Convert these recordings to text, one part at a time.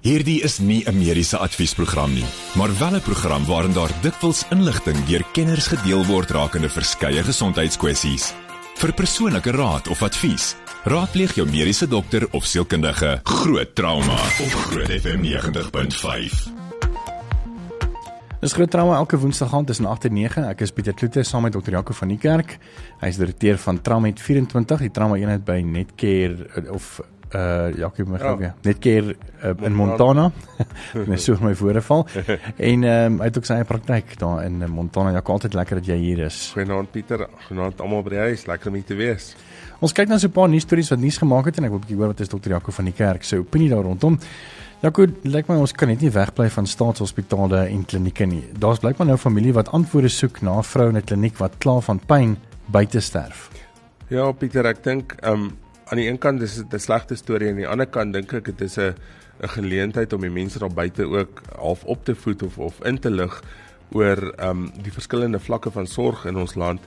Hierdie is nie 'n mediese adviesprogram nie, maar wel 'n program waarin daar dikwels inligting deur kenners gedeel word rakende verskeie gesondheidskwessies. Vir persoonlike raad of advies, raadpleeg jou mediese dokter of sielkundige. Groot trauma op Groot FM 90.5. Dis groot trauma elke woensdag aand tussen 8 en 9. Ek is Pieter Kloete saam met dokter Jaco van die Kerk. Hy is direkteur van Trauma 24, die trauma eenheid by Netcare of uh Jacques my gou weer. Net keer uh, in Montana. Net so my voorval. en ehm um, hy het ook sy eie praktyk daar in Montana. Ja, altyd lekker dat jy hier is. Goeienaand Pieter. Goeienaand almal by die huis. Lekker om hier te wees. Ons kyk nou so 'n paar nuus stories wat nuus gemaak het en ek wil 'n bietjie hoor wat is dokter Jaco van die kerk se opinie daar rondom. Jaco, lyk my ons kan net nie wegbly van staatshospitale en klinieke nie. Daar's blykbaar nou familie wat antwoorde soek na 'n vrou in 'n kliniek wat kla van pyn buite sterf. Ja, Pieter, ek dink ehm um, aan die een kant dis dit 'n slegte storie en aan die ander kant dink ek dit is 'n 'n geleentheid om die mense daar buite ook half op te voed of of in te lig oor ehm um, die verskillende vlakke van sorg in ons land.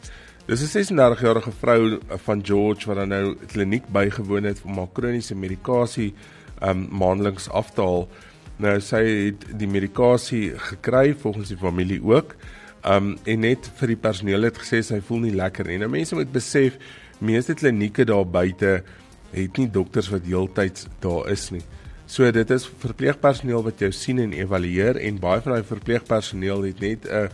Dis 'n 36-jarige vrou van George wat dan nou kliniek bygewoon het om haar kroniese medikasie ehm um, maandeliks af te haal. Nou sy het die medikasie gekry volgens die familie ook. Ehm um, en net vir die personeel het gesê sy voel nie lekker nie. Nou mense moet besef meeste klinieke daar buite het nie dokters wat heeltyds daar is nie. So dit is verpleegpersoneel wat jou sien en evalueer en baie van daai verpleegpersoneel het net 'n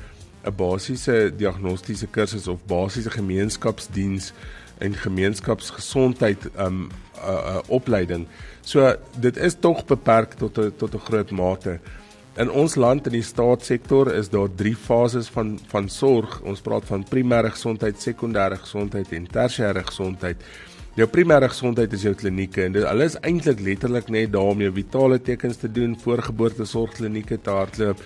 'n basiese diagnostiese kursus of basiese gemeenskapsdiens en gemeenskapsgesondheid um 'n uh, uh, opleiding. So dit is tog beperk tot 'n tot 'n groot mate. In ons land in die staatssektor is daar drie fases van van sorg. Ons praat van primêre gesondheid, sekondêre gesondheid en tersiêre gesondheid. Jou primêre gesondheid is jou klinieke en dit alles eintlik letterlik net daar om jou vitale tekens te doen, voorgeboortesorgklinieke te hardloop,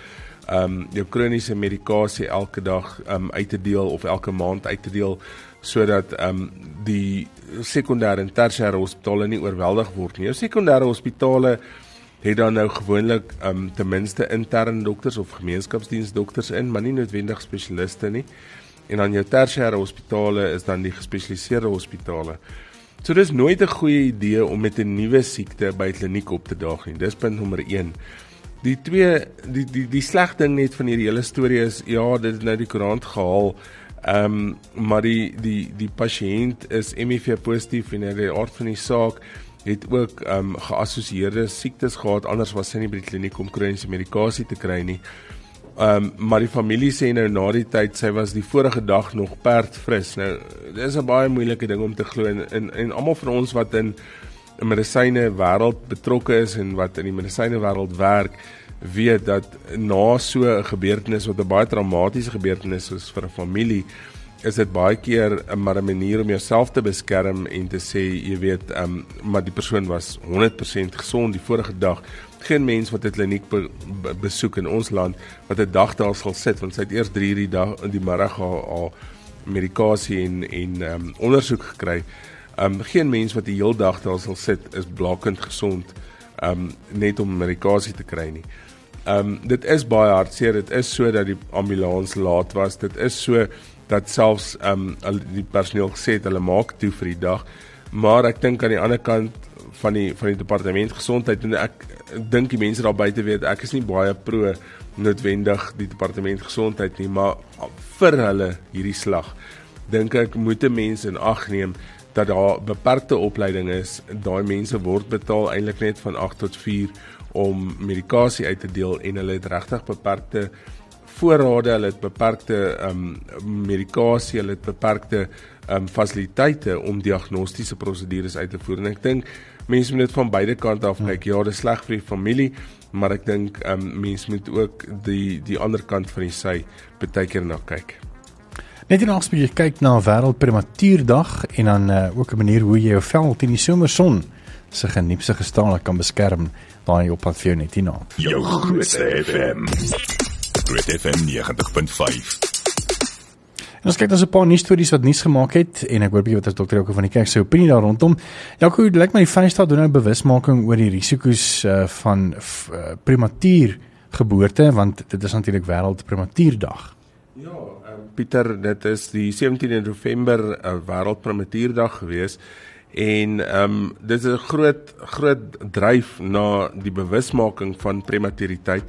um jou kroniese medikasie elke dag um uit te deel of elke maand uit te deel sodat um die sekondêre en tersiêre hospitale nie oorweldig word nie. Jou sekondêre hospitale het dan nou gewoonlik um ten minste interne dokters of gemeenskapsdiensdokters in, maar nie noodwendig spesialiste nie. En dan jou tersiêre hospitale is dan die gespesialiseerde hospitale. So dis nooit 'n goeie idee om met 'n nuwe siekte by kliniek op te daag nie. Dis punt nommer 1. Die twee die die die sleg ding net van hierdie hele storie is ja, dit het nou die koerant gehaal. Ehm um, maar die die die pasiënt is HIV positief en hy het aard van die saak het ook ehm um, geassosieerde siektes gehad anders was sy nie by die kliniek om kroniese medikasie te kry nie. Ehm um, maar die familie sê nou na die tyd sy was die vorige dag nog perd fris. Nou dis 'n baie moeilike ding om te glo en en, en almal van ons wat in 'n medisyne wêreld betrokke is en wat in die medisyne wêreld werk weet dat na so 'n gebeurtenis wat 'n baie traumatiese gebeurtenis is vir 'n familie is dit baie keer 'n maar 'n manier om jouself te beskerm en te sê jy weet ehm um, maar die persoon was 100% gesond die vorige dag. Geen mens wat 'n kliniek be, be, besoek in ons land wat 'n dag daar sal sit want sy het eers 3 die dag in die middag haar, haar medikasie en en ehm um, ondersoek gekry. Ehm um, geen mens wat die heel dag daar sal sit is blakend gesond ehm um, net om medikasie te kry nie. Ehm um, dit is baie hartseer dit is so dat die ambulans laat was dit is so dat selfs ehm um, die personeel gesê het hulle maak toe vir die dag. Maar ek dink aan die ander kant van die van die departement gesondheid en ek dink die mense daar buite weet ek is nie baie pro noodwendig die departement gesondheid nie, maar vir hulle hierdie slag dink ek moet 'n mens in ag neem dat daar beperkte opleiding is. Daai mense word betaal eintlik net van 8 tot 4 om medikasie uit te deel en hulle het regtig beperkte voorrade, hulle het beperkte ehm um, medikasie, hulle het beperkte ehm um, fasiliteite om diagnostiese prosedures uit te voer. En ek dink mense moet dit van beide kante af kyk. Ja, dit is sleg vir die familie, maar ek dink ehm um, mense moet ook die die ander kant van die sy baie keer na kyk. Net in ons bietjie kyk na wêreld prematuurdag en dan uh, ook 'n manier hoe jy jou vel teen die somerson se geniepse gestaal kan beskerm daai op pad vir jou net hierna. Jou grootste FM. Groot FM 90.5. En ons kyk dan so 'n paar nuus stories wat nuus gemaak het en ek hoor bietjie wat as dokter Jaco van die kerk se opinie daar rondom. Jaco, dit lyk my die Vrystaat doen nou bewusmaking oor die risiko's uh, van uh, prematuur geboorte want dit is natuurlik wêreld prematuurdag. Ja, um, Pieter, dit is die 17de November uh, wêreld prematuurdag gewees En ehm um, dit is 'n groot groot dryf na die bewusmaking van prematuriteit.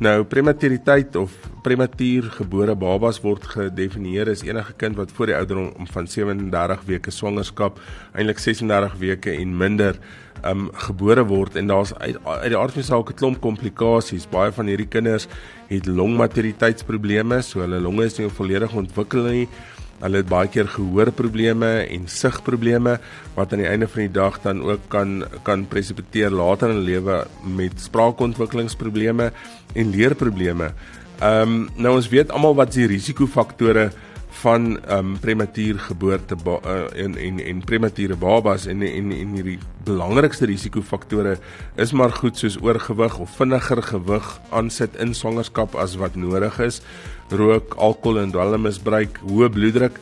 Nou prematuriteit of prematuur gebore babas word gedefinieer as enige kind wat voor die ouderdom van 37 weke swangerskap, eintlik 36 weke en minder um gebore word en daar's uit, uit die aard van die saak 'n klomp komplikasies. Baie van hierdie kinders het longmaturiteitsprobleme, so hulle longe is nie volledig ontwikkel nie. Hulle het baie keer gehoorprobleme en sigprobleme wat aan die einde van die dag dan ook kan kan presipiteer later in hulle lewe met spraakontwikkelingsprobleme en leerprobleme. Ehm um, nou ons weet almal wat die risikofaktore van ehm um, prematuur geboorte uh, en en en premature babas en en en hierdie belangrikste risikofaktore is maar goed soos oorgewig of vinniger gewig aansit in swangerskap as wat nodig is rook, alkohol en dwelmmisbruik, hoë bloeddruk,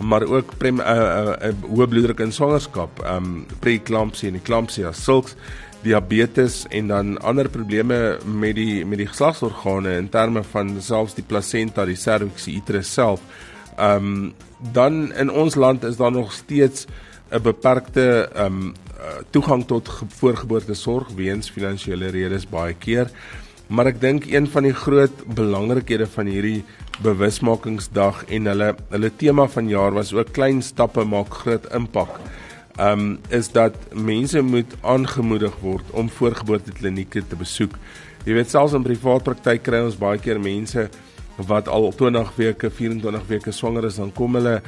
maar ook prem uh, uh, uh, hoë bloeddruk in swangerskap, um preeklampsie en eklampsia, sulks diabetes en dan ander probleme met die met die geslagsorgane in terme van selfs die plasenta, die cervix, die uterus self. Um dan in ons land is daar nog steeds 'n beperkte um toegang tot voorgeboortesorg weens finansiële redes baie keer. Maar ek dink een van die groot belangrikhede van hierdie bewusmakingsdag en hulle hulle tema van jaar was ook klein stappe maak groot impak. Um is dat mense moet aangemoedig word om voorgeboorteklinieke te besoek. Jy weet selfs in privaat praktyk kry ons baie keer mense wat al 20 weke, 24 weke swanger is, dan kom hulle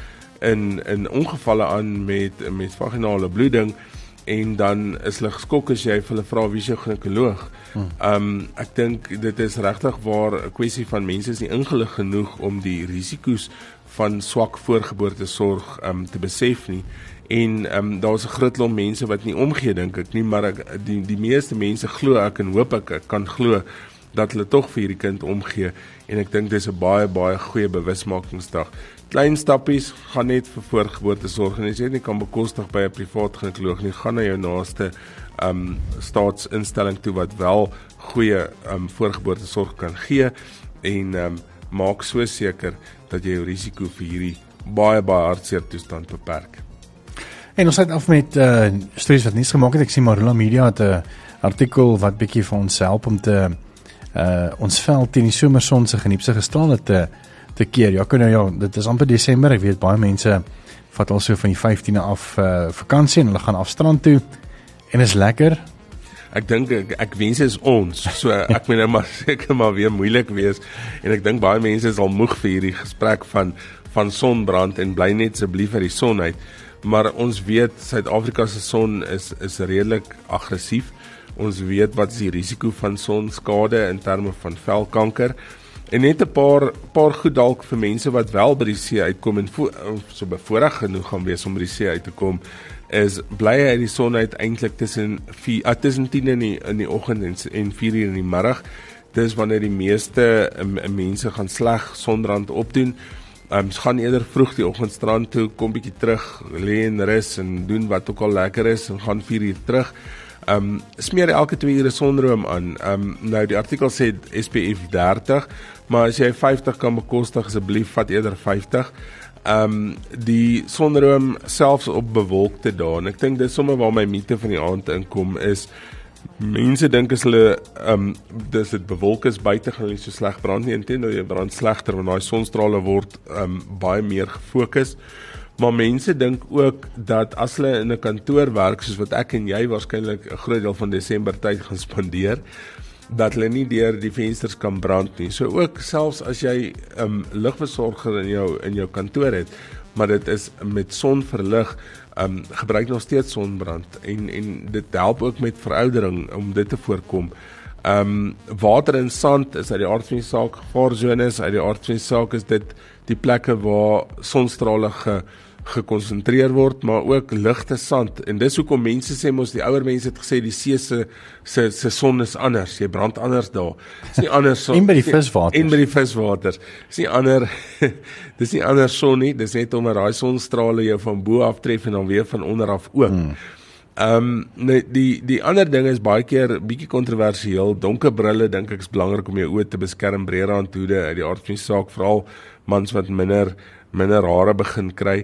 in in ongevalle aan met met vaginale bloeding en dan is hulle geskok as jy hulle vra wie is jou ginekoloog. Ehm um, ek dink dit is regtig waar 'n kwessie van mense is nie ingelig genoeg om die risiko's van swak voorgeboortesorg ehm um, te besef nie. En ehm um, daar's 'n groot klomp mense wat nie omgee dink ek nie, maar ek die die meeste mense glo ek en hoop ek, ek kan glo dat hulle tog vir hierdie kind omgee en ek dink dis 'n baie baie goeie bewusmakingsdag klein stappies gaan net vir voorgeboortesorg en as jy nie kan bekostig by 'n privaat ginekoloog nie, gaan na jou naaste um staatsinstelling toe wat wel goeie um voorgeboortesorg kan gee en um maak so seker dat jy jou risiko vir hierdie baie baie hartseer toestand beperk. En ons het af met uh stories wat nie gemaak het. Ek sien Marula Media het 'n artikel wat bietjie vir ons help om te uh ons vel teen die somerson se geniepse gestrale te uh te keer. Ja, nou ja, dit is amper Desember. Ek weet baie mense vat al so van die 15de af uh, vakansie en hulle gaan af strand toe en is lekker. Ek dink ek, ek wens is ons. So ek moet nou maar seker maar weer moeilik wees en ek dink baie mense is al moeg vir hierdie gesprek van van sonbrand en bly net asseblief uit die son uit. Maar ons weet Suid-Afrika se son is is redelik aggressief. Ons weet wat is die risiko van sonskade in terme van velkanker. En net 'n paar paar goed dalk vir mense wat wel by die see uitkom en so bevoorreg genoeg gaan wees om by die see uit te kom is bly hy die son uit eintlik tussen 4 uh, ah, tussen 10 in die in die oggend en, en 4 uur in die middag. Dis wanneer die meeste um, mense gaan sleg sonrand opdoen. Ehm um, gaan eerder vroeg die oggendstrand toe, kom bietjie terug, lê en rus en doen wat ook al lekker is en gaan 4 uur terug. Ehm um, smeer elke 2 ure sonroom aan. Ehm um, nou die artikel sê SPF 30, maar as jy 50 kan bekostig asseblief vat eerder 50. Ehm um, die sonroom selfs op bewolkte dae. En ek dink dis sommer waar my mite van die aand inkom is mense dink as hulle ehm um, dis dit bewolk is buite gaan hulle so sleg brand nie. Inteendeel jy brand slegter want daai sonstrale word ehm um, baie meer gefokus. Maar mense dink ook dat as hulle in 'n kantoor werk soos wat ek en jy waarskynlik 'n groot deel van Desember tyd gaan spandeer, dat hulle nie deur die vensters kan brand nie. So ook selfs as jy 'n um, ligversorger in jou in jou kantoor het, maar dit is met son verlig, um, gebruik nog steeds sonbrand en en dit help ook met veroudering om dit te voorkom. Ehm um, water en sand is uit die aard van die saak gevaarzones, uit die aard van die saak is dit die plekke waar sonstrale ge gekonsentreer word maar ook ligte sand. En dis hoekom mense sê mos die ouer mense het gesê die see se se se son is anders. Jy brand anders daar. Is nie anders son en by die viswater en by die viswater is nie ander dis nie anders son nie. Dis net omdat daai sonstrale jou van bo af tref en dan weer van onder af ook. Hmm. Ehm um, nee die die ander ding is baie keer bietjie kontroversieel. Donker brille dink ek is belangrik om jou oë te beskerm. Breërandhoede uit die aard van die saak, veral mans wat minder minder hare begin kry.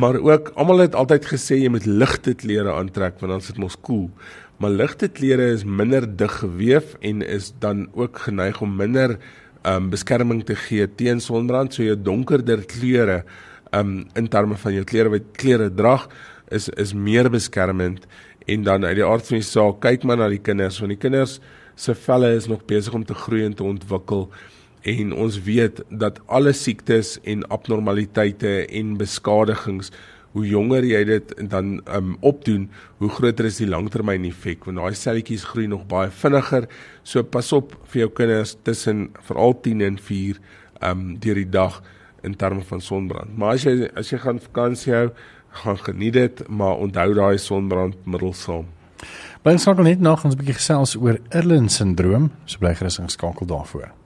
Maar ook almal het altyd gesê jy moet ligte klere aantrek want dan sit mos koel. Cool. Maar ligte klere is minder dig geweef en is dan ook geneig om minder um beskerming te gee teen sonbrand, so jou donkerder kleure um in terme van jou klere wat klere drag is is meer beskermend en dan uit die aard van die saak kyk maar na die kinders want die kinders se velle is nog besig om te groei en te ontwikkel en ons weet dat alle siektes en abnormaliteite en beskadigings hoe jonger jy dit dan um opdoen hoe groter is die langtermyn effek want daai selletjies groei nog baie vinniger. So pas op vir jou kinders tussen veral 10 en 4 um deur die dag in terme van sonbrand. Maar as jy as jy gaan vakansie hou gaan geniet dit maar onthou daai sonbrandmiddels saam. Ons sal net nog ons 'n bietjie gesels oor Irlen sindroom, so bly gerus ingeskakel daarvoor.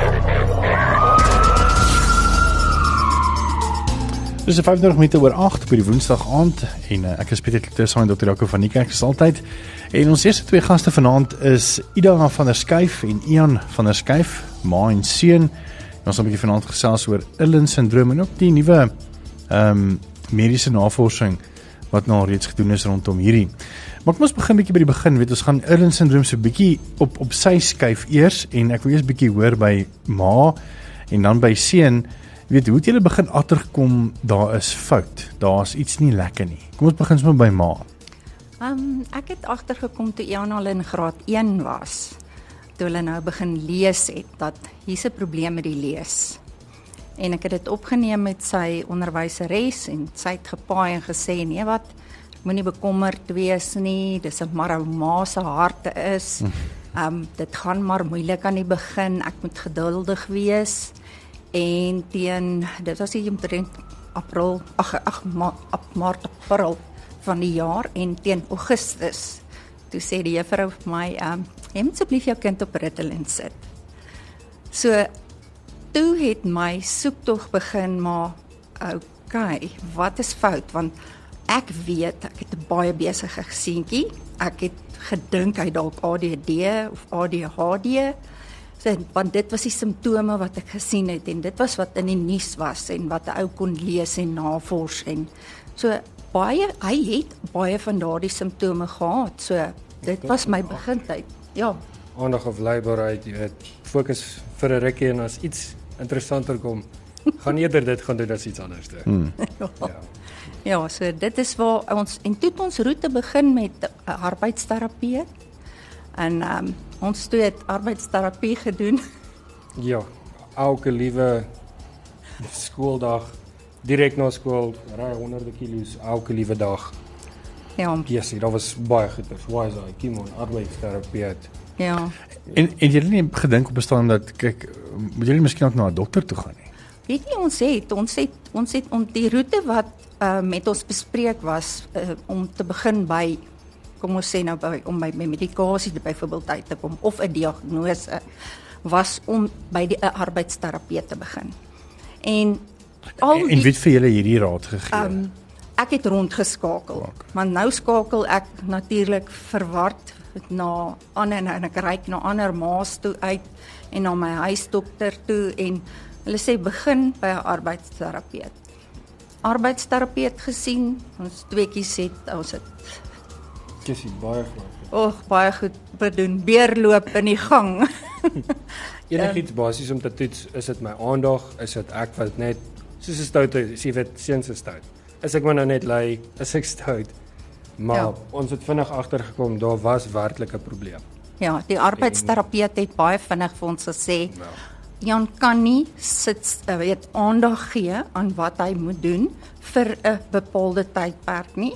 Dis 35 minute oor 8 op die Woensdag aand en uh, ek is Pieter Kloete saam met dokter Jaco van die Kerk soos altyd. En ons eerste twee gaste vanaand is Ida van der Skuyf en Ian van der Skuyf, ma en seun. Ons gaan 'n bietjie vanaand gesels oor Irlen sindroom en ook die nuwe ehm um, mediese navorsing wat nou reeds gedoen is rondom hierdie. Maar kom ons begin bietjie by die begin. Weet ons gaan Irlen syndroom so bietjie op op sy skuif eers en ek wil eers bietjie hoor by ma en dan by seun. Weet hoe het julle begin agtergekom daar is fout. Daar's iets nie lekker nie. Kom ons begin sommer by ma. Ehm um, ek het agtergekom toe Ian al in graad 1 was. Toe hulle nou begin lees het dat hier's 'n probleem met die lees en ek het dit opgeneem met sy onderwyseres en sy het gepaai en gesê nee wat moenie bekommerd wees nie dis 'n maar ma se harte is ehm um, dit gaan maar moeilik aan die begin ek moet geduldig wees en teen dit was hier omtrent april ag ag ma, maart april van die jaar en teen augustus toe sê die juffrou vir my ehm um, asseblief jou kind op Ritalin sit so toe het my soektog begin maar okay, wat is fout want ek weet ek het 'n baie besige gesientjie. Ek het gedink hy dalk ADD of ADHD. Want dit was die simptome wat ek gesien het en dit was wat in die nuus was en wat 'n ou kon lees en navors en so baie hy het baie van daardie simptome gehad. So dit was my begintyd. Ja. Aandag of laborheid, jy weet, fokus vir 'n rukkie en as iets interessanter kom, gaan eerder dit gaan doen as iets anders. Hmm. ja. Ja, so dit is waar ons en toe ons roete begin met uh, arbeidsterapie. En ehm um, ons toe het arbeidsterapie gedoen. Ja, elke liewe skooldag direk na skool, ry honderde kilos elke liewe dag. Ja. Ja, sien, dit was baie goed. Why is I kim on arbeidsterapie? Ja. En en jy het nie gedink op bestaan dat kyk, moet jy miskien ook na 'n dokter toe gaan nie. Weet jy ons het ons het ons het om die roete wat uh, met ons bespreek was uh, om te begin by kom ons sê nou by om by, by medikasie byvoorbeeld uit te kom of 'n diagnose was om by die uh, arbeidsterapeut te begin. En al die, en wie het vir julle hierdie raad gegee? Um, ek het rondgeskakel. Maar nou skakel ek natuurlik verward na ander en ek ry na ander ma's toe uit en na my huisdokter toe en hulle sê begin by 'n arbeidsterapeut. Arbeidsterapeut gesien, ons tweeetjies het ons het Jessie baie goed. Och, baie goed bedoen. Beerloop in die gang. Enigiets basies om te toets, is dit my aandag, is dit ek wat net soos 'n stout is, jy weet, seuns is stout. Is ek maar nou net lui, is ek stout. Maar ja. ons het vinnig agtergekom daar was werklik 'n probleem. Ja, die arbeidsterapeut het baie vinnig vir ons gesê ja. Jan kan nie sit uh, weet aandag gee aan wat hy moet doen vir 'n bepaalde tydperk nie.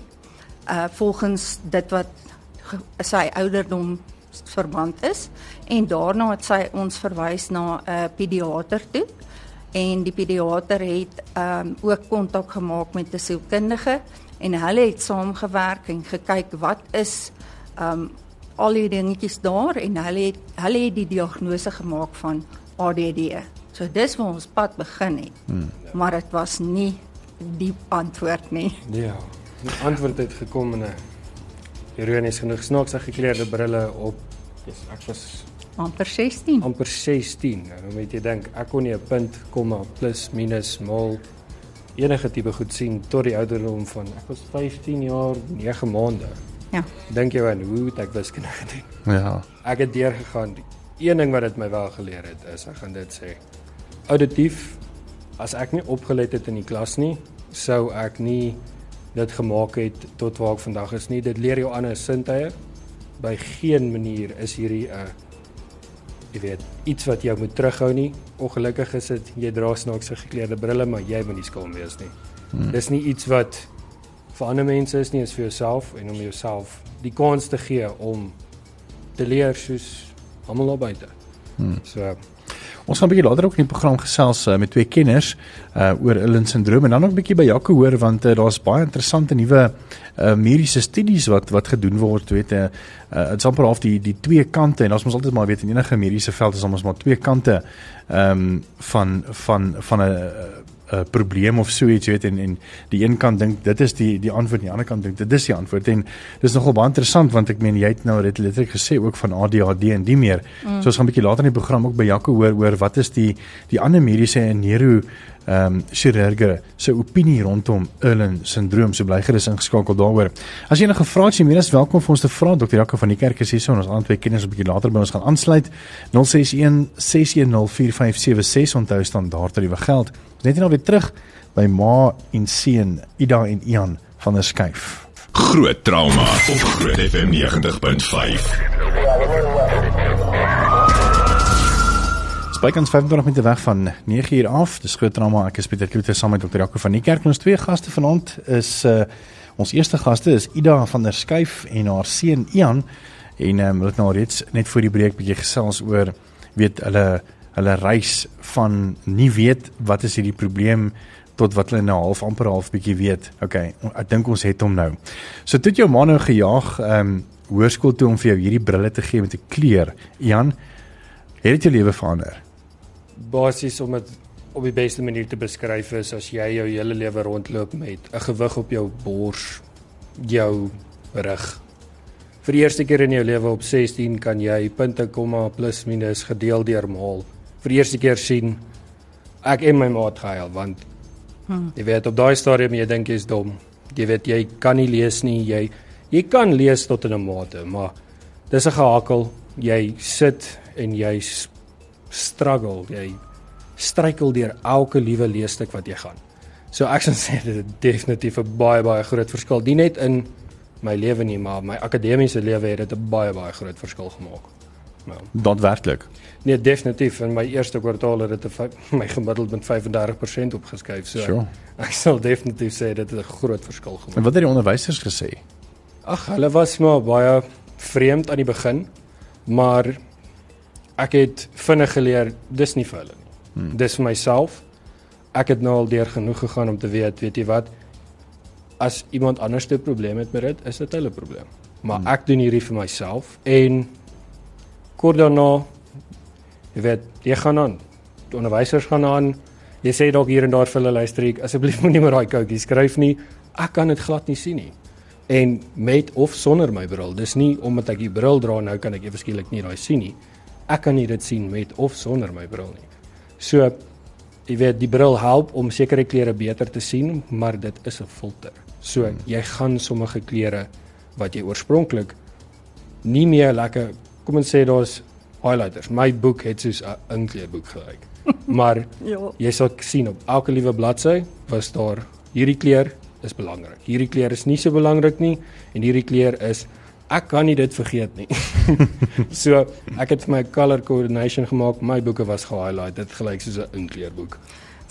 Uh volgens dit wat sy ouderdom verband is en daarna het sy ons verwys na 'n uh, pediater toe en die pediater het um, ook kontak gemaak met 'n sielkundige en hulle het saamgewerk en gekyk wat is um, al die dingetjies daar en hulle het hulle het die diagnose gemaak van ADD. So dis waar ons pad begin het. Hmm. Maar dit was nie die antwoord nie. Ja. Die antwoord het gekom in 'n ironies genoeg snaakse gekleurde brille op. Yes, ek was amper 16. amper 16. Nou moet jy dink ek kon nie 'n punt, komma, plus, minus, mal enige tipe goed sien tot die ouderdom van ek was 15 jaar 9 maande. Ja. Dink jy aan hoe het ek wiskunde gedoen? Ja. Ek het deurgegaan. Die een ding wat dit my wel geleer het is ek gaan dit sê. Auditief as ek nie opgelet het in die klas nie, sou ek nie dit gemaak het tot waar ek vandag is nie. Dit leer jou ander sintuie. By geen manier is hierdie 'n uh, jy weet iets wat jou moet terughou nie. Ongelukkig is dit jy dra snaakse gekleurde brille, maar jy moet nie skaam wees nie. Hmm. Dis nie iets wat vir ander mense is nie, is vir jouself en om jouself die kans te gee om te leer soos almal daar buite. Hmm. So Ons gaan 'n bietjie later ook in die program gesels uh, met twee kenners uh oor Illen syndroom en dan ook 'n bietjie by Jaco hoor want uh, daar's baie interessante nuwe uh mediese studies wat wat gedoen word, weet jy. Uh dit's amper half die die twee kante en ons moet altyd maar weet in enige mediese veld is ons maar twee kante ehm um, van van van 'n 'n probleem of so iets weet en en die een kant dink dit is die die antwoord en die ander kant dink dit is die antwoord en dis nogal baie interessant want ek meen jy het nou dit letterlik gesê ook van ADHD en die meer. Mm. So ons gaan 'n bietjie later in die program ook by Jaco hoor oor wat is die die ander mediese en neuro ehm um, chirurge se opinie rondom Irlen syndroom. So bly gerus ingeskakel daaroor. As jy enige vrae het, jy meer as welkom vir ons te vra. Dr. Jaco van die kerk is hier so en ons ander twee kenners 'n bietjie later by ons gaan aansluit. 061 610 4576 onthou standaard tariewe geld. Net nou weer terug by ma en seun Ida en Ian van der Skyf. Groot trauma op Groot FM 90.5. Spykans 25 minute weg van 9 uur af. Dis groot trauma. Ek is Pieter Kloete saam met Dr. Jaco van die kerk. Ons twee gaste vanaand is uh ons eerste gaste is Ida van der Skyf en haar seun Ian en um, hulle het nou reeds net voor die breek bietjie gesels oor weet hulle hulle reis van nie weet wat is hierdie probleem tot wat hulle nou half amper half bietjie weet. Okay, ek dink ons het hom nou. So toe jou ma nou gejaag ehm um, hoërskool toe om vir jou hierdie brille te gee met 'n kleur. Jan, het dit jou lewe verander? Basies om dit op die beste manier te beskryf is as jy jou hele lewe rondloop met 'n gewig op jou bors, jou rug. Vir die eerste keer in jou lewe op 16 kan jy punte, komma, plus minus gedeel deur maal. Vir die eerste keer sien ek en my maat gehuil want Hmm. Jy weet op daai stadium jy dink jy's dom. Jy weet jy kan nie lees nie. Jy jy kan lees tot in 'n mate, maar dis 'n gehakel. Jy sit en jy struggle. Jy struikel deur elke liewe leesstuk wat jy gaan. So ek sou sê dit is definitief 'n baie baie groot verskil. Nie net in my lewe nie, maar my akademiese lewe het dit 'n baie baie groot verskil gemaak. Nou, daadwerklik. Nee, definitief. In my eerste kwartaal het dit my gemiddeld met 35% opgeskuif. So sure. ek sal definitief sê dit het 'n groot verskil gemaak. En wat het die onderwysers gesê? Ag, hulle was maar baie vreemd aan die begin, maar ek het vinnig geleer dis nie vir hulle nie. Hmm. Dis vir myself. Ek het nou al deur genoeg gegaan om te weet, weet jy wat? As iemand anders 'n probleem het met dit, is dit hulle probleem. Maar hmm. ek doen hierdie vir myself en kort daarna jy weet, jy gaan aan. Die onderwysers gaan aan. Jy sê dalk hier en daar vir hulle luister ek asseblief moenie meer daai koutjie skryf nie. Ek kan dit glad nie sien nie. En met of sonder my bril. Dis nie omdat ek die bril dra nou kan ek ewe skielik nie daai sien nie. Ek kan nie dit sien met of sonder my bril nie. So jy weet die bril help om sekere kleure beter te sien, maar dit is 'n filter. So jy gaan sommige kleure wat jy oorspronklik nie meer lekker kom ons sê daar's highlighters. My boek het soos 'n inkleurboek gelyk. Maar ja. jy sal sien op elke liewe bladsy was daar hierdie kleur is belangrik. Hierdie kleur is nie so belangrik nie en hierdie kleur is ek kan nie dit vergeet nie. so ek het vir my color coordination gemaak. My boeke was gehighlight. Dit gelyk soos 'n inkleurboek.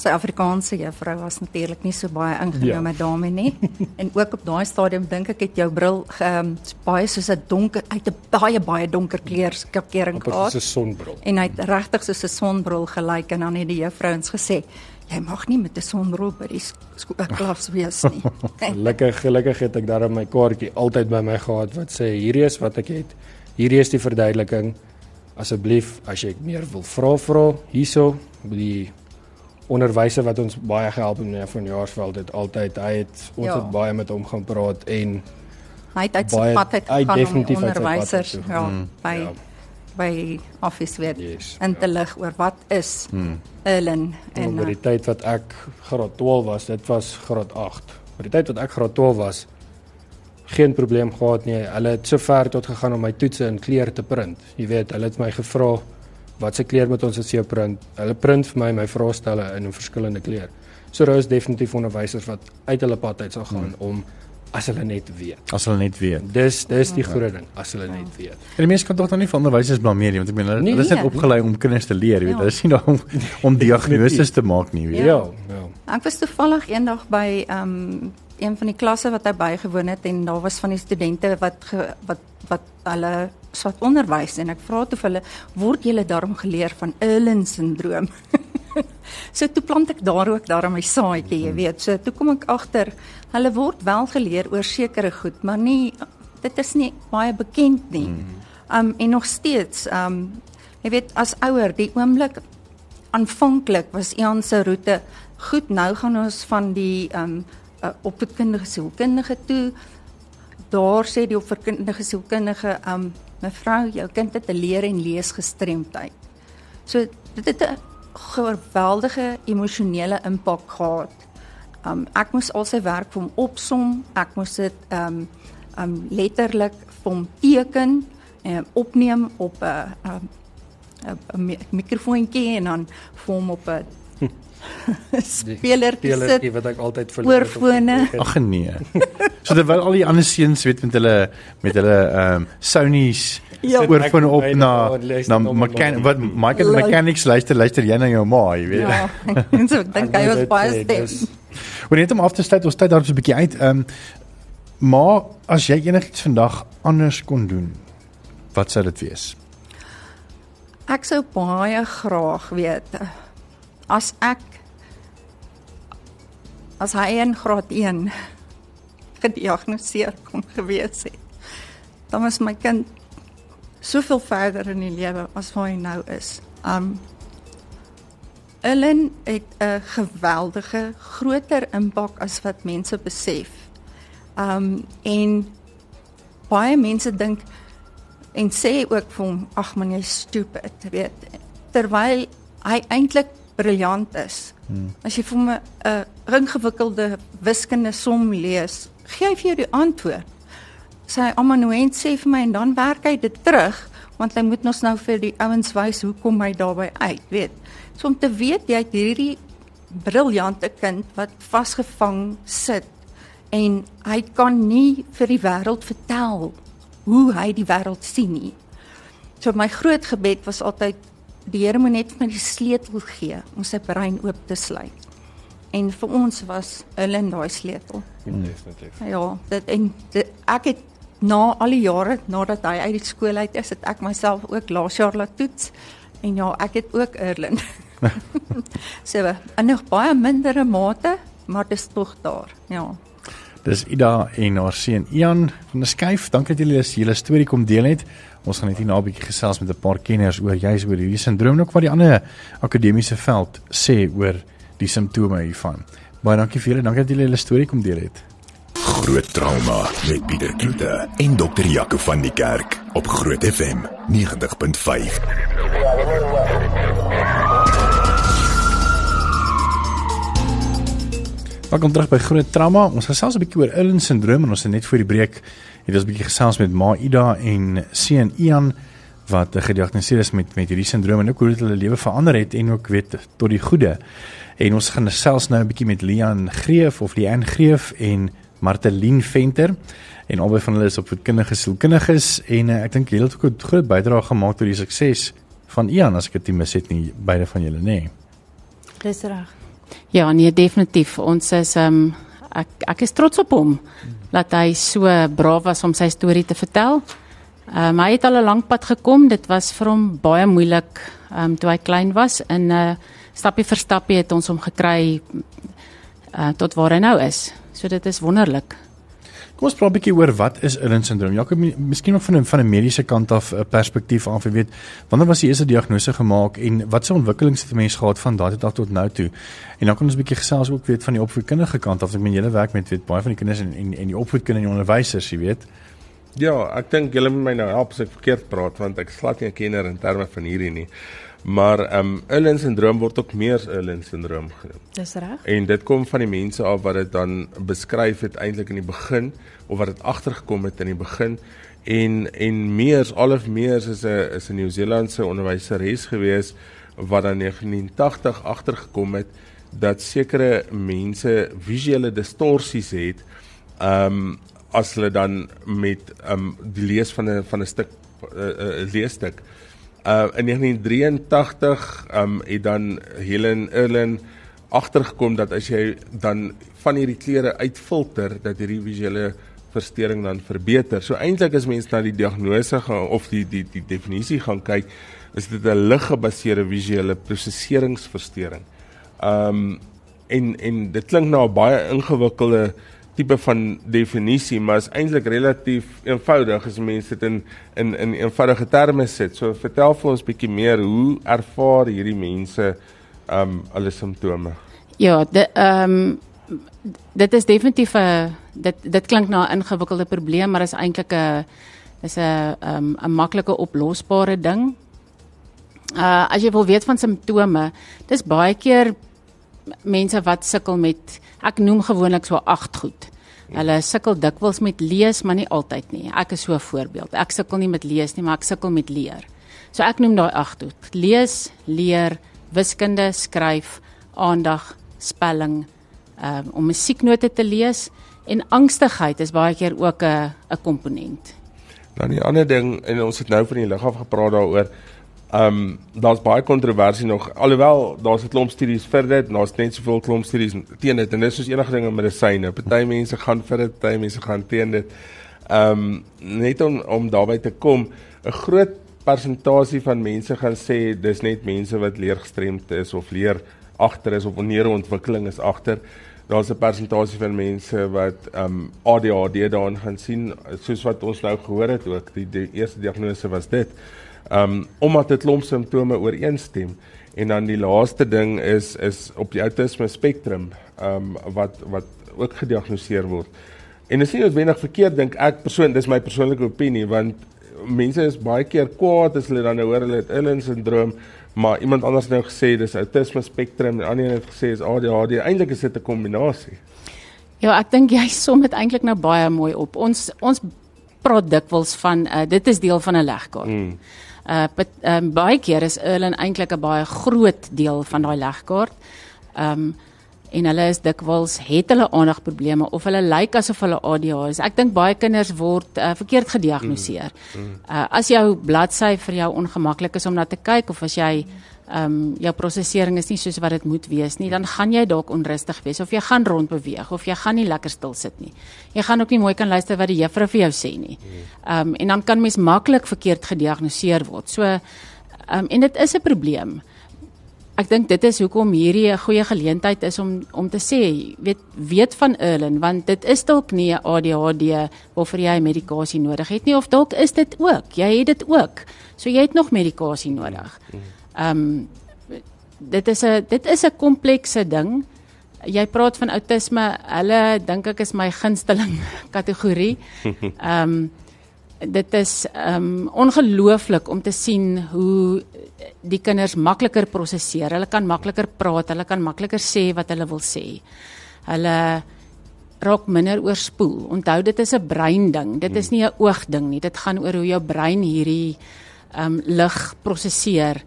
sy Afrikaanse juffrou was natuurlik nie so baie ingenome ja. dame nie. en ook op daai stadium dink ek het jou bril um, baie soos 'n donker uit 'n baie baie donker kleur skakering gehad. Is 'n sonbril. En hy het regtig soos 'n sonbril gelyk en dan het die juffrouens gesê Jy mag nie met 'n sonbril by die klas wees nie. gelukkig gelukkig het ek daar my kaartjie altyd by my gehad wat sê hierdie is wat ek het. Hierdie is die verduideliking. Asseblief as jy meer wil vra vra hierso die onderwyser wat ons baie gehelp het meneer van Jaarsveld het altyd hy het ons ja. het baie met hom gaan praat en hy het uit sy pad uit gegaan om onderwysers ja mm, by ja. By office weer yes, in te ja. lig oor wat is mm. Ellen en oor die uh, tyd wat ek graad 12 was dit was graad 8 oor die tyd wat ek graad 12 was geen probleem gehad nie hulle het so ver tot gegaan om my toetse in kleur te print jy weet hulle het my gevra wat se kleur moet ons as jy print? Hulle print vir my my vraestelle in 'n verskillende kleur. So daar is definitief onderwysers wat uit hulle pad uit sal gaan hmm. om as hulle net weet. As hulle net weet. Dis dis die groot ding, as hulle net weet. En die mense kan tog dan nie van onderwysers blameer nie, want ek meen hulle nee, is net opgelei om kinders te leer, weet jy. Ja. Hulle is nie daar om om diagnoses te maak nie, weet jy. Ja, ja. Ek was toevallig eendag by ehm um, een van die klasse wat hy bygewoon het en daar was van die studente wat ge, wat wat hulle swat onderwys en ek vra toe vir hulle word julle daarom geleer van Irlen syndroom. so toe plant ek daar ook daar my saadjie, jy weet. So toe kom ek agter hulle word wel geleer oor sekere goed, maar nie dit is nie baie bekend nie. Hmm. Um en nog steeds um jy weet as ouer die oomblik aanvanklik was Ian se roete goed nou gaan ons van die um uh, opvoedkundige sielkundige toe daar sê die opvoedkundige sielkundige um mevrou, jou kind het 'n leer en lees gestremdheid. So dit het 'n geweldige emosionele impak gehad. Um ek moes al sy werk vir hom opsom, ek moes dit um um letterlik vir hom teken en opneem op 'n 'n mikrofoontjie en dan vir hom op 'n speler speler wat ek altyd verloor oorfone. Ag nee. so terwyl al die ander seuns weet met hulle met hulle ehm um, Sony's ja, oorfone op na na mechan wat Michael like, mechanics luister luister jy na jou ma, jy weet. Ja. En so dink hy was baie stem. Wanneer net om af te sluit, ons tyd daar so 'n bietjie uit. Ehm um, maar as jy enigiets vandag anders kon doen, wat sou dit wees? Ek sou baie graag weet as ek as hy in graad 1 gediagnoseer kon gewees het dan was my kind soveel verder in die lewe as wat hy nou is. Um Ellen het 'n geweldige groter impak as wat mense besef. Um en baie mense dink en sê ook vir hom ag man jy stupid, weet terwyl hy eintlik briljant is. Hmm. As jy vir my 'n ingewikkelde wiskunde som lees, gee hy vir jou die antwoord. Sy amanuent sê vir my en dan werk hy dit terug want hy moet ons nou vir die ouens wys hoe kom hy daarby uit, weet. So om te weet jy het hierdie briljante kind wat vasgevang sit en hy kan nie vir die wêreld vertel hoe hy die wêreld sien nie. So my groot gebed was altyd die Here moet net vir my die sleutel gee om sy brein oop te sluit. En vir ons was hulle in daai sleutel. Definitief. Ja, dit en dit, ek het na al die jare nadat hy uit die skool uit is, het ek myself ook laas jaar laat toets. En ja, ek het ook Erlen. so, en nog baie mindere mate, maar dit is tog daar. Ja. Dis Ida en haar seun Ian van die skuif. Dankie dat julle julle storie kom deel het. Ons gaan net hier na 'n bietjie gesels met 'n paar kenners oor juis oor hierdie sindroom en ook wat die ander akademiese veld sê oor die simptome hiervan. Baie dankie vir julle. Dankie dat julle julle storie kom deel het. Groot trauma met Pieter Kloete en dokter Jaco van die Kerk op Groot FM 90.5. Welkom terug by Groot Trauma. Ons gesels 'n bietjie oor Irlen syndroom en ons het net voor die breek het ons 'n bietjie gesels met Ma Ida en seun Ian wat gediagnoseer is met met hierdie syndroom en ook hoe dit hulle lewe verander het en ook weet tot die goeie. En ons gaan gesels nou 'n bietjie met Lian Greef of Lian Greef en Martelien Venter en albei van hulle is op voedkundige sielkundiges en uh, ek dink hulle het ook 'n groot bydrae gemaak tot die sukses van Ian as ek dit mis het nie beide van julle nê. Nee. Dis reg. Ja, nee, definitief. Ons is ehm um, ek ek is trots op hom dat hy so braaf was om sy storie te vertel. Ehm um, hy het al 'n lank pad gekom. Dit was vir hom baie moeilik ehm um, toe hy klein was en uh stappie vir stappie het ons hom gekry uh tot waar hy nou is. So dit is wonderlik. Kom ons praat 'n bietjie oor wat is Irlen syndroom. Jakob, miskien nog van 'n van 'n mediese kant af 'n perspektief af, jy weet, wanneer was die eerste diagnose gemaak en wat se ontwikkelings het 'n mens gehad van daardie dag tot nou toe? En dan kan ons 'n bietjie gesels ook weet van die opvoedkundige kant af. Ek meen julle werk met weet baie van die kinders en en, en die opvoedkundige en die onderwysers, jy weet. Ja, ek dink julle moet my nou help as ek verkeerd praat want ek slat nie 'n kenner in terme van hierdie nie. Maar ehm um, Irlen syndroom word ook meer as Irlen syndroom genoem. Dis reg. En dit kom van die mense af wat dit dan beskryf het eintlik in die begin of wat dit agtergekom het in die begin en en Meers Olive Meers is 'n is 'n Nieu-Seelandse onderwyseres gewees wat dan 1980 agtergekom het dat sekere mense visuele distorsies het ehm um, as hulle dan met ehm um, die lees van 'n van 'n stuk 'n uh, uh, leesstuk Uh in 1983 um het dan Helen Erlen agtergekom dat as jy dan van hierdie kleure uitfilter dat hierdie visuele verstoring dan verbeter. So eintlik as mense na die diagnose gaan of die die die definisie gaan kyk, is dit 'n liggebaseerde visuele prosesseringsversteuring. Um en en dit klink nou 'n baie ingewikkelde tipe van definisie, maar is eintlik relatief eenvoudig as mense dit in in in eenvoudige terme sit. So vertel vir ons bietjie meer hoe ervaar hierdie mense um hulle simptome? Ja, de ehm um, dit is definitief 'n dit dit klink na 'n ingewikkelde probleem, maar is eintlik 'n is 'n um 'n maklike oplosbare ding. Uh as jy wil weet van simptome, dis baie keer mense wat sukkel met ek noem gewoonlik so 8 goed. Hulle sukkel dikwels met lees, maar nie altyd nie. Ek is so 'n voorbeeld. Ek sukkel nie met lees nie, maar ek sukkel met leer. So ek noem daai 8 goed. Lees, leer, wiskunde, skryf, aandag, spelling, um, om musieknote te lees en angstigheid is baie keer ook 'n 'n komponent. Nou die ander ding en ons het nou van die lig af gepraat daaroor Ehm um, daar's baie kontroversie nog alhoewel daar's 'n klomp studies vir dit, daar's net soveel klomp studies teen dit en dit is soos enige ding met medisyne. Party mense gaan vir dit, party mense gaan teen dit. Ehm um, net om om daarby te kom, 'n groot persentasie van mense gaan sê dis net mense wat leergestremd is of leer agter is of neurontwikkeling is agter. Daar's 'n persentasie van mense wat ehm um, ADHD daarin gaan sien soos wat ons nou gehoor het ook. Die, die eerste diagnose was dit. Um omdat dit klomp simptome ooreenstem en dan die laaste ding is is op die autisme spektrum um wat wat ook gediagnoseer word. En dit is nie noodwendig verkeerd dink ek persoon dis my persoonlike opinie want mense is baie keer kwaad as hulle dan nou hoor hulle het Irlen syndroom maar iemand anders het nou gesê dis autisme spektrum en ander het gesê is ADHD eintlik is dit 'n kombinasie. Ja, ek dink jy som dit eintlik nou baie mooi op. Ons ons praat dikwels van uh, dit is deel van 'n legkaart. Hmm. Uh but, um, baie keer is Erlen eintlik 'n baie groot deel van daai legkaart. Um en hulle is dikwels het hulle aandagprobleme of hulle lyk asof hulle ADHD is. Ek dink baie kinders word uh, verkeerd gediagnoseer. Mm, mm. Uh as jou bladsy vir jou ongemaklik is om na te kyk of as jy ehm um, jou prosesering is nie soos wat dit moet wees nie, dan gaan jy dalk onrustig wees of jy gaan rondbeweeg of jy gaan nie lekker stil sit nie. Jy gaan ook nie mooi kan luister wat die juffrou vir jou sê nie. Ehm um, en dan kan mens maklik verkeerd gediagnoseer word. So ehm um, en dit is 'n probleem. Ek dink dit is hoekom hierdie 'n goeie geleentheid is om om te sê, weet weet van Erlen want dit is dalk nie ADHD waarvoor jy medikasie nodig het nie of dalk is dit ook. Jy het dit ook. So jy het nog medikasie nodig. Mm -hmm. Ehm um, dit is 'n dit is 'n komplekse ding. Jy praat van outisme, hulle dink ek is my gunsteling kategorie. Ehm um, dit is ehm um, ongelooflik om te sien hoe die kinders makliker prosesseer. Hulle kan makliker praat, hulle kan makliker sê wat hulle wil sê. Hulle raak minder oorspoel. Onthou dit is 'n brein ding. Dit is nie 'n oog ding nie. Dit gaan oor hoe jou brein hierdie ehm um, lig prosesseer.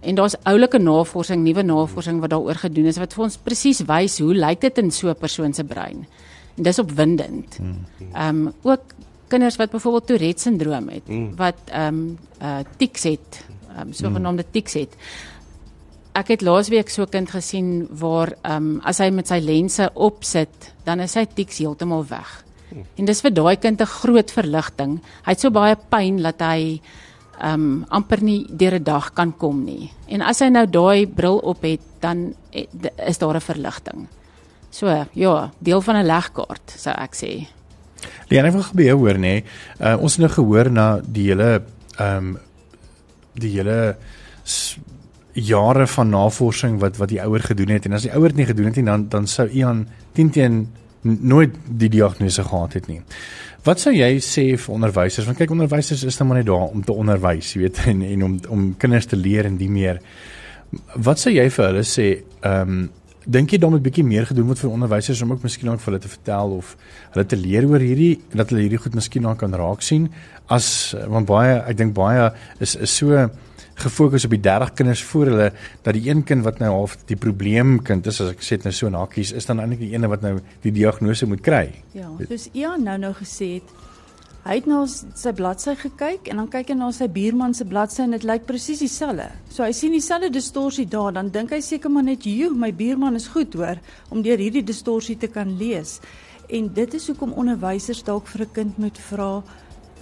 En daar's oulike navorsing, nuwe navorsing wat daaroor gedoen is wat vir ons presies wys hoe lyk dit in so 'n persoon se brein. En dis opwindend. Hmm. Ehm um, ook kinders wat byvoorbeeld Tourette syndroom het, hmm. wat ehm um, uh tics het, ehm um, sogenaamde tics het. ek het laasweek so 'n kind gesien waar ehm um, as hy met sy lense opsit, dan is sy tiks heeltemal weg. En dis vir daai kind 'n groot verligting. Hy het so baie pyn dat hy um, amper nie deur 'n dag kan kom nie. En as hy nou daai bril op het, dan eh, is daar 'n verligting. So ja, deel van 'n legkaart sou ek sê. Die enige wat gebeur hoor nê, uh, ons het nou gehoor na die hele ehm um, die hele jare van navorsing wat wat die ouer gedoen het en as die ouer dit nie gedoen het nie dan dan sou Ian teen teen nooit die diagnose gehad het nie. Wat sou jy sê vir onderwysers? Want kyk onderwysers is nou maar net daar om te onderwys, jy weet, en en om om kinders te leer en die meer. Wat sou jy vir hulle sê? Ehm um, dink jy dan moet bietjie meer gedoen word vir onderwysers om ook miskien ook vir hulle te vertel of hulle te leer oor hierdie dat hulle hierdie goed miskien nou kan raak sien as want baie ek dink baie is is so gefokus op die 30 kinders voor hulle dat die een kind wat nou half die probleemkind is as ek sê dit nou so in hakkies is dan eintlik die ene wat nou die diagnose moet kry. Ja, soos Ian nou nou gesê het, hy het na sy bladsy gekyk en dan kyk hy na sy buurman se bladsy en dit lyk presies dieselfde. So hy sien dieselfde distorsie daar, dan dink hy seker maar net, "Joe, my buurman is goed hoor om deur hierdie distorsie te kan lees." En dit is hoekom onderwysers dalk vir 'n kind moet vra,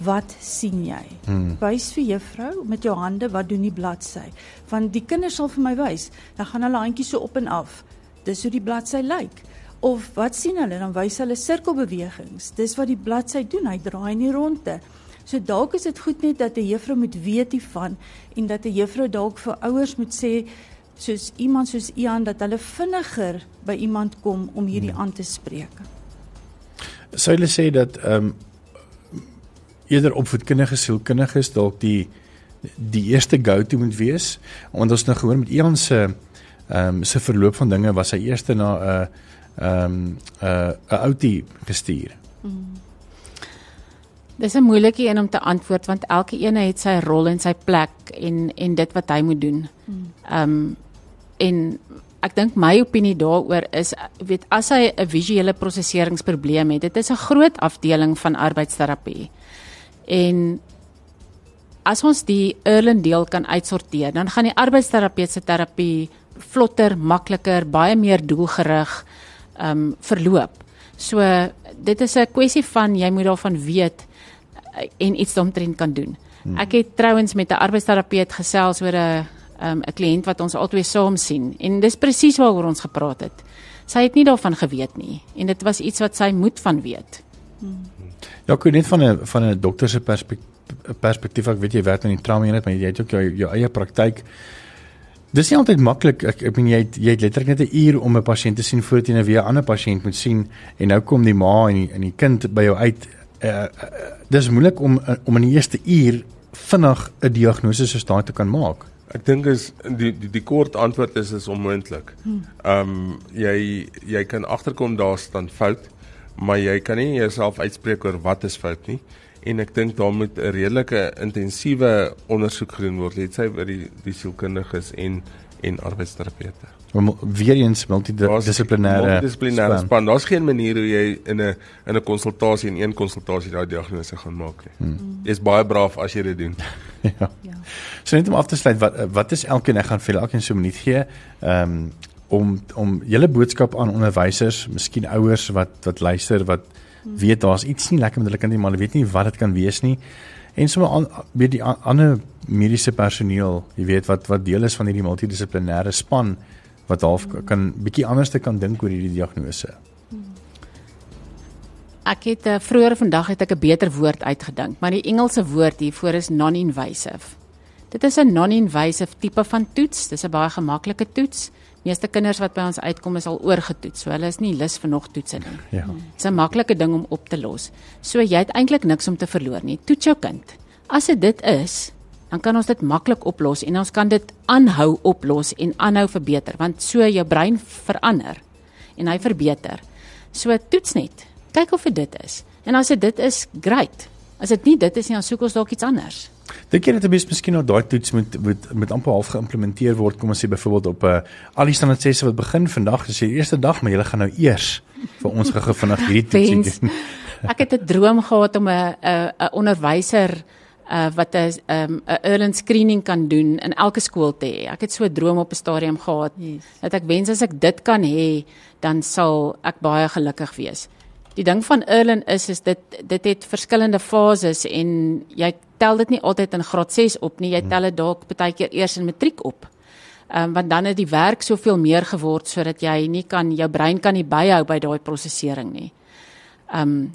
Wat sien jy? Hmm. Wys vir juffrou met jou hande wat doen die bladsy. Want die kinders sal vir my wys. Dan gaan hulle handjies so op en af. Dis hoe die bladsy lyk. Of wat sien hulle? Dan wys hulle sirkelbewegings. Dis wat die bladsy doen. Hy draai in die ronde. So dalk is dit goed net dat 'n juffrou moet weet hiervan en dat 'n juffrou dalk vir ouers moet sê soos iemand soos Ian dat hulle vinniger by iemand kom om hierdie hmm. aan te spreek. Sou hulle sê dat ehm um, eerder opvoedkundige sielkundiges dalk die die eerste go-to moet wees. Want ons nou gehoor met Ian se ehm um, se verloop van dinge was hy eerste na 'n uh, ehm um, 'n uh, 'n outie gestuur. Mm. Dis 'n moeilike een om te antwoord want elke een het sy rol en sy plek en en dit wat hy moet doen. Mm. Ehm um, en ek dink my opinie daaroor is weet as hy 'n visuele prosesseringsprobleem het, dit is 'n groot afdeling van arbeidsterapie. En as ons die Erlen deel kan uitsorteer, dan gaan die arbeidsterapeutiese terapie vlotter, makliker, baie meer doelgerig ehm um, verloop. So dit is 'n kwessie van jy moet daarvan weet eh, en iets daaromtrent kan doen. Hmm. Ek het trouens met 'n arbeidsterapeut gesels oor 'n ehm, 'n um, kliënt wat ons albei saam sien en dis presies waaroor ons gepraat het. Sy het nie daarvan geweet nie en dit was iets wat sy moet van weet. Hmm. Ja, ek net van 'n van 'n dokter se perspektief perspektief ek weet jy werk in die trauma eenheid maar jy het ook jou jou eie praktyk. Dis nie altyd maklik. Ek ek meen jy het, jy het letterlik net 'n uur om 'n pasiënt te sien voordat jy nou weer 'n ander pasiënt moet sien en nou kom die ma en die en die kind by jou uit. Uh, uh, dis moeilik om uh, om in die eerste uur vinnig 'n diagnose soos daai te kan maak. Ek dink is die die die kort antwoord is is onmoontlik. Hmm. Ehm um, jy jy kan agterkom daar staan fout maar jy kan nie jouself uitspreek oor wat is fout nie en ek dink daar moet 'n redelike intensiewe ondersoek gedoen word net sy by die die sielkundiges en en arbeidsterapeute. Weer eens multidissiplinêre multidissiplinêre span. Daar's geen manier hoe jy in 'n in 'n konsultasie in een konsultasie daai diagnose gaan maak nie. Hmm. Jy's baie braaf as jy dit doen. ja. ja. So net om af te sluit wat wat is elkeen ek gaan vir elkeen so 'n minuut gee. Ehm um, om om julle boodskap aan onderwysers, miskien ouers wat wat luister wat weet daar's iets nie lekker met hulle kind nie, maar hulle weet nie wat dit kan wees nie. En sommer weet die ander mediese personeel, jy weet wat wat deel is van hierdie multidissiplinêre span wat half kan bietjie anders te kan dink oor hierdie diagnose. Ek het uh, vroeër vandag het ek 'n beter woord uitgedink, maar die Engelse woord hiervoor is non-invasive. Dit is 'n non-invasive tipe van toets. Dis 'n baie gemaklike toets meeste kinders wat by ons uitkom is al oorgetoets. So hulle is nie lus vir nog toetse nie. Ja. Dis 'n maklike ding om op te los. So jy het eintlik niks om te verloor nie. Toets jou kind. As dit dit is, dan kan ons dit maklik oplos en ons kan dit aanhou oplos en aanhou verbeter want so jou brein verander en hy verbeter. So toets net. Kyk of dit is. En as dit is, great. As dit nie dit is nie, dan soek ons dalk iets anders. Dink jy dat dit miskien nou daai toets moet moet met amper half geïmplementeer word kom ons sê byvoorbeeld op 'n uh, eh, al die standaard sesse wat begin vandag is die eerste dag maar julle gaan nou eers vir ons gou vinnig hierdie toetsie doen. Ek het 'n droom gehad om 'n 'n 'n onderwyser uh wat 'n um, 'n early screening kan doen in elke skool te hê. Ek het so 'n droom op 'n stadium gehad yes. dat ek wens as ek dit kan hê, dan sal ek baie gelukkig wees. Die ding van early is is dit dit het verskillende fases en jy tel dit nie altyd in graad 6 op nie. Jy tel dit dalk baie keer eers in matriek op. Ehm um, want dan het die werk soveel meer geword sodat jy nie kan jou brein kan nie byhou by daai prosesering nie. Ehm um,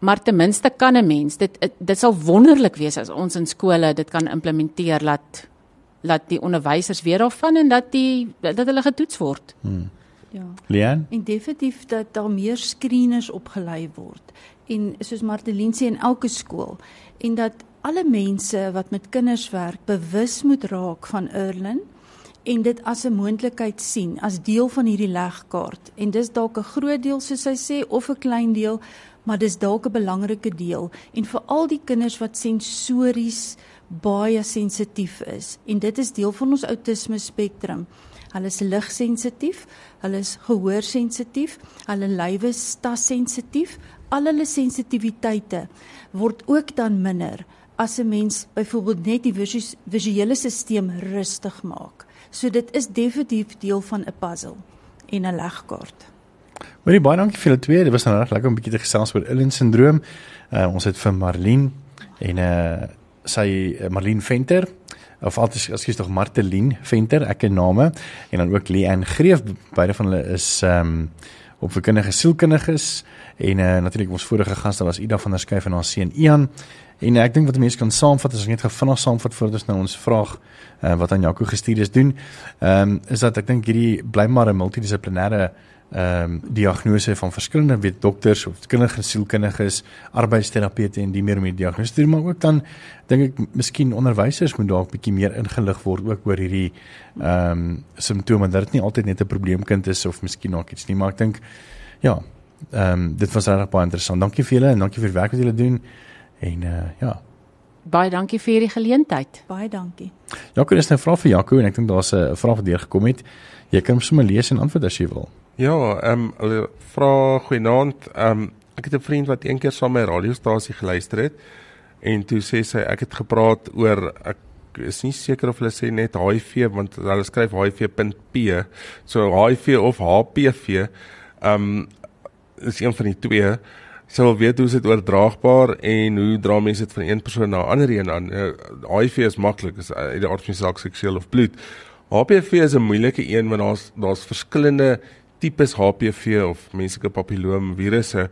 maar ten minste kan 'n mens dit dit sal wonderlik wees as ons in skole dit kan implementeer dat laat die onderwysers weet daarvan en dat die dat hulle getoets word. Hmm. Ja. Leon? En definitief dat daar meer skreeners opgelei word. En soos Martelien sê in elke skool en dat alle mense wat met kinders werk bewus moet raak van Erlen en dit as 'n moontlikheid sien as deel van hierdie legkaart en dis dalk 'n groot deel soos hy sê of 'n klein deel maar dis dalk 'n belangrike deel en vir al die kinders wat sensories baie sensitief is en dit is deel van ons outisme spektrum hulle is ligsensitief hulle is gehoorsensitief hulle lywe is tassensitief al hulle sensitiwiteite word ook dan minder as 'n mens byvoorbeeld net die visuele stelsel rustig maak So dit is definitief deel van 'n puzzle en 'n legkaart. Baie baie dankie vir julle twee. Dit was nou reg lekker om 'n bietjie te gesels oor Ellen syndroom. Uh, ons het vir Marlene en uh sy uh, Marlene Venter of altyd ekskuus tog Martelien Venter, ek ken name en dan ook Leanne Greef. Beide van hulle is ehm um, opvoedkundige sielkundiges en uh, natuurlik ons vorige gaste was Ida van der Skuyf en haar seun Ian. En ek dink wat mense kan saamvat as ek net vinnig saamvat voordat ons nou ons vraag uh, wat aan Jaco gestuur is doen. Ehm um, is dat ek dink hierdie bly maar 'n multidissiplinêre ehm um, diagnose van verskillende weet dokters of kinderlike sielkundiges, arbeidsterapeute en die meer om die diagnose te doen, maar ook dan dink ek miskien onderwysers moet dalk bietjie meer ingelig word ook oor hierdie ehm um, simptome dat dit nie altyd net 'n probleemkind is of miskien ook iets nie, maar ek dink ja, ehm um, dit was regtig baie interessant. Dankie vir julle en dankie vir die werk wat julle doen. En uh ja. Baie dankie vir hierdie geleentheid. Baie dankie. Jaco, dis 'n nou vraag vir Jaco en ek dink daar's 'n vraag wat deur gekom het. Jy kan hom sommer lees en antwoord as jy wil. Ja, ehm um, hulle vra goeienaand. Ehm um, ek het 'n vriend wat eendag saam met my radiostasie geluister het en toe sê sy ek het gepraat oor ek is nie seker of hulle sê net HIV want hulle skryf HIV.P. So HIV of HPV. Ehm um, is een van die twee sou wil weet hoe dit oordraagbaar en hoe dra mense dit van een persoon na 'n ander een aan. HIV is maklik, is uit die aard van saak seksueel of bloed. HPV is 'n moeilike een want daar's daar's verskillende tipes HPV of menslike papilloom virusse.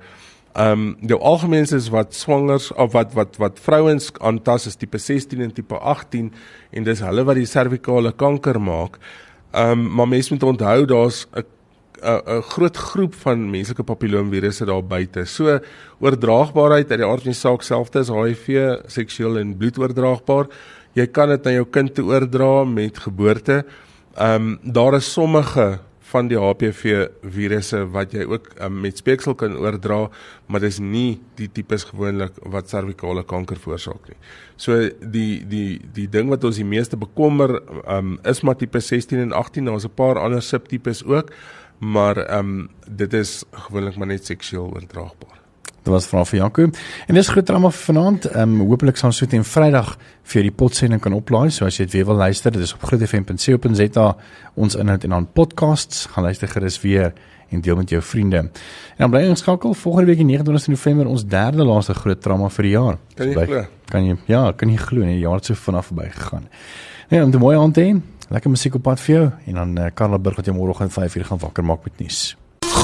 Ehm um, die algemeenste is wat swangers of wat wat wat vrouens aantas is tipe 16 en tipe 18 en dis hulle wat die servikale kanker maak. Ehm um, maar mense moet onthou daar's 'n 'n groot groep van menslike papilloomvirusse daar buite. So oordraagbaarheid uit die aard van die saak selfde as HIV, seksueel en bloedoordraagbaar. Jy kan dit aan jou kind oordra met geboorte. Ehm um, daar is sommige van die HPV virusse wat jy ook um, met speeksel kan oordra, maar dis nie die tipes gewoonlik wat servikale kanker veroorsaak nie. So die die die ding wat ons die meeste bekommer um, is maar tipe 16 en 18, daar's 'n paar ander subtipes ook maar um, dit is gewoonlik maar net seksueel oordraagbaar. Dit was vra vir Jaco. En dis groot drama vanaand. Ehm um, hopelik sal ons so teen Vrydag vir die potsending kan oplaai. So as jy dit weer wil luister, dit is op grootfm.co.za ons inhoud en dan podcasts. Gaan luister gerus weer en deel met jou vriende. En dan bly ons skakel volgende week die 29 November ons derde laaste groot drama vir die jaar. Kan jy glo? Kan jy ja, kan jy glo nee, die jaar het so vinnig verbygegaan. Nee, om die mooi aan te hê. Lekker musiek op pad vir jou en dan uh, Karla Burg wat jy môre om 5:00 gaan wakker maak met nuus.